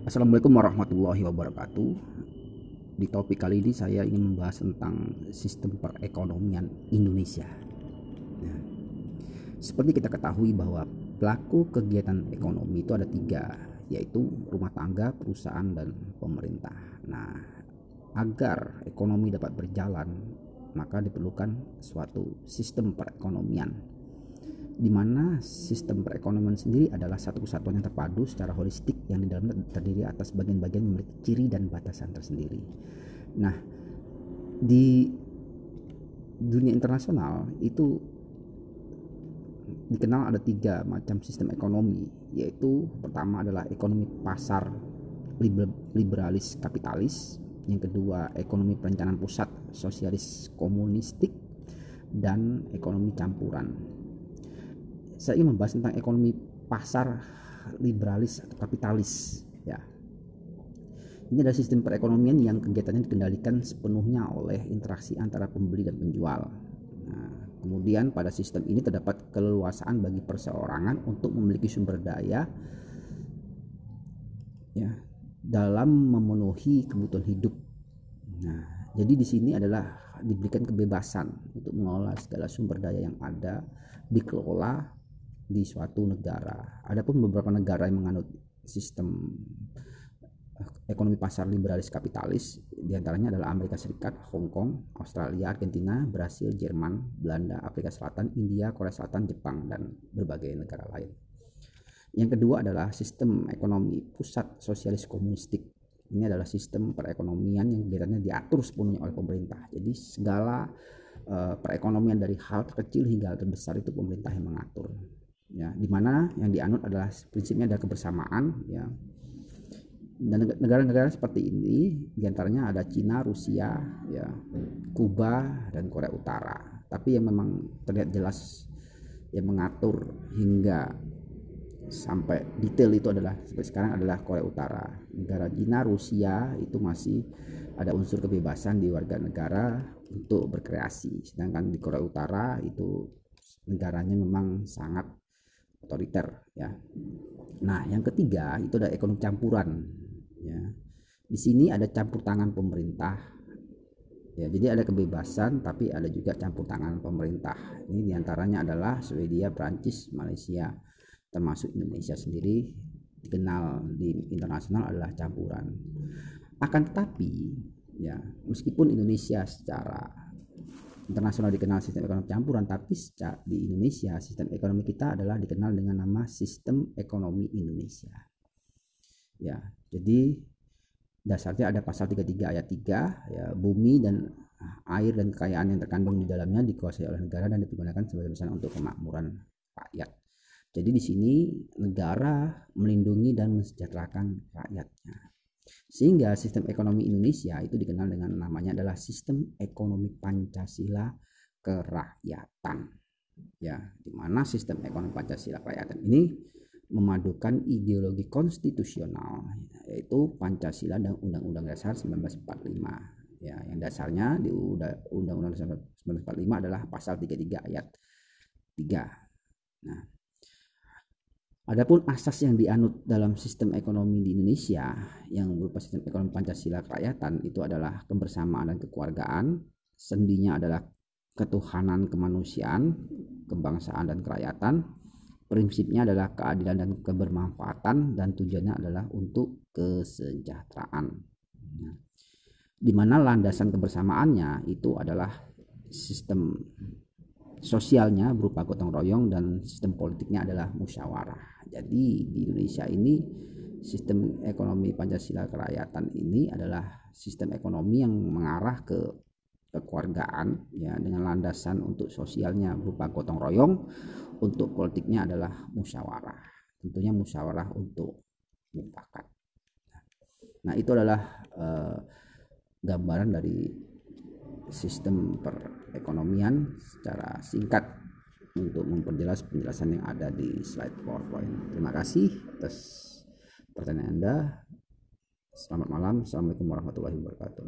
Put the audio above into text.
Assalamualaikum warahmatullahi wabarakatuh. Di topik kali ini saya ingin membahas tentang sistem perekonomian Indonesia. Nah, seperti kita ketahui bahwa pelaku kegiatan ekonomi itu ada tiga, yaitu rumah tangga, perusahaan, dan pemerintah. Nah, agar ekonomi dapat berjalan, maka diperlukan suatu sistem perekonomian di mana sistem perekonomian sendiri adalah satu kesatuan yang terpadu secara holistik yang di dalamnya terdiri atas bagian-bagian memiliki ciri dan batasan tersendiri. Nah, di dunia internasional itu dikenal ada tiga macam sistem ekonomi, yaitu pertama adalah ekonomi pasar liberalis kapitalis, yang kedua ekonomi perencanaan pusat sosialis komunistik, dan ekonomi campuran saya ingin membahas tentang ekonomi pasar liberalis atau kapitalis ya ini adalah sistem perekonomian yang kegiatannya dikendalikan sepenuhnya oleh interaksi antara pembeli dan penjual. Nah, kemudian pada sistem ini terdapat keleluasaan bagi perseorangan untuk memiliki sumber daya ya dalam memenuhi kebutuhan hidup. Nah, jadi di sini adalah diberikan kebebasan untuk mengelola segala sumber daya yang ada dikelola di suatu negara. Adapun beberapa negara yang menganut sistem eh, ekonomi pasar liberalis kapitalis di antaranya adalah Amerika Serikat, Hong Kong, Australia, Argentina, Brasil, Jerman, Belanda, Afrika Selatan, India, Korea Selatan, Jepang, dan berbagai negara lain. Yang kedua adalah sistem ekonomi pusat sosialis komunistik. Ini adalah sistem perekonomian yang biasanya diatur sepenuhnya oleh pemerintah. Jadi segala uh, perekonomian dari hal terkecil hingga hal terbesar itu pemerintah yang mengatur ya di mana yang dianut adalah prinsipnya ada kebersamaan ya dan negara-negara seperti ini di antaranya ada Cina, Rusia, ya, Kuba dan Korea Utara. Tapi yang memang terlihat jelas yang mengatur hingga sampai detail itu adalah seperti sekarang adalah Korea Utara. Negara Cina, Rusia itu masih ada unsur kebebasan di warga negara untuk berkreasi. Sedangkan di Korea Utara itu negaranya memang sangat otoriter ya. Nah, yang ketiga itu ada ekonomi campuran ya. Di sini ada campur tangan pemerintah. Ya, jadi ada kebebasan tapi ada juga campur tangan pemerintah. Ini di antaranya adalah Swedia, Prancis, Malaysia, termasuk Indonesia sendiri dikenal di internasional adalah campuran. Akan tetapi ya meskipun Indonesia secara internasional dikenal sistem ekonomi campuran tapi di Indonesia sistem ekonomi kita adalah dikenal dengan nama sistem ekonomi Indonesia. Ya jadi dasarnya ada pasal 33 ayat 3 ya bumi dan air dan kekayaan yang terkandung di dalamnya dikuasai oleh negara dan dipergunakan sebagai besar untuk kemakmuran rakyat. Jadi di sini negara melindungi dan mensejahterakan rakyatnya sehingga sistem ekonomi Indonesia itu dikenal dengan namanya adalah sistem ekonomi Pancasila kerakyatan. Ya, di mana sistem ekonomi Pancasila kerakyatan ini memadukan ideologi konstitusional yaitu Pancasila dan Undang-Undang Dasar 1945 ya yang dasarnya di Undang-Undang Dasar 1945 adalah pasal 33 ayat 3. Nah, Adapun asas yang dianut dalam sistem ekonomi di Indonesia yang berupa sistem ekonomi Pancasila kerakyatan itu adalah kebersamaan dan kekeluargaan, sendinya adalah ketuhanan kemanusiaan, kebangsaan dan kerakyatan, prinsipnya adalah keadilan dan kebermanfaatan dan tujuannya adalah untuk kesejahteraan. Nah, di mana landasan kebersamaannya itu adalah sistem sosialnya berupa gotong royong dan sistem politiknya adalah musyawarah. Jadi di Indonesia ini sistem ekonomi Pancasila kerakyatan ini adalah sistem ekonomi yang mengarah ke kekeluargaan ya dengan landasan untuk sosialnya berupa gotong royong, untuk politiknya adalah musyawarah. Tentunya musyawarah untuk mufakat. Nah, itu adalah uh, gambaran dari sistem perekonomian secara singkat untuk memperjelas penjelasan yang ada di slide PowerPoint. Terima kasih atas pertanyaan Anda. Selamat malam. Assalamualaikum warahmatullahi wabarakatuh.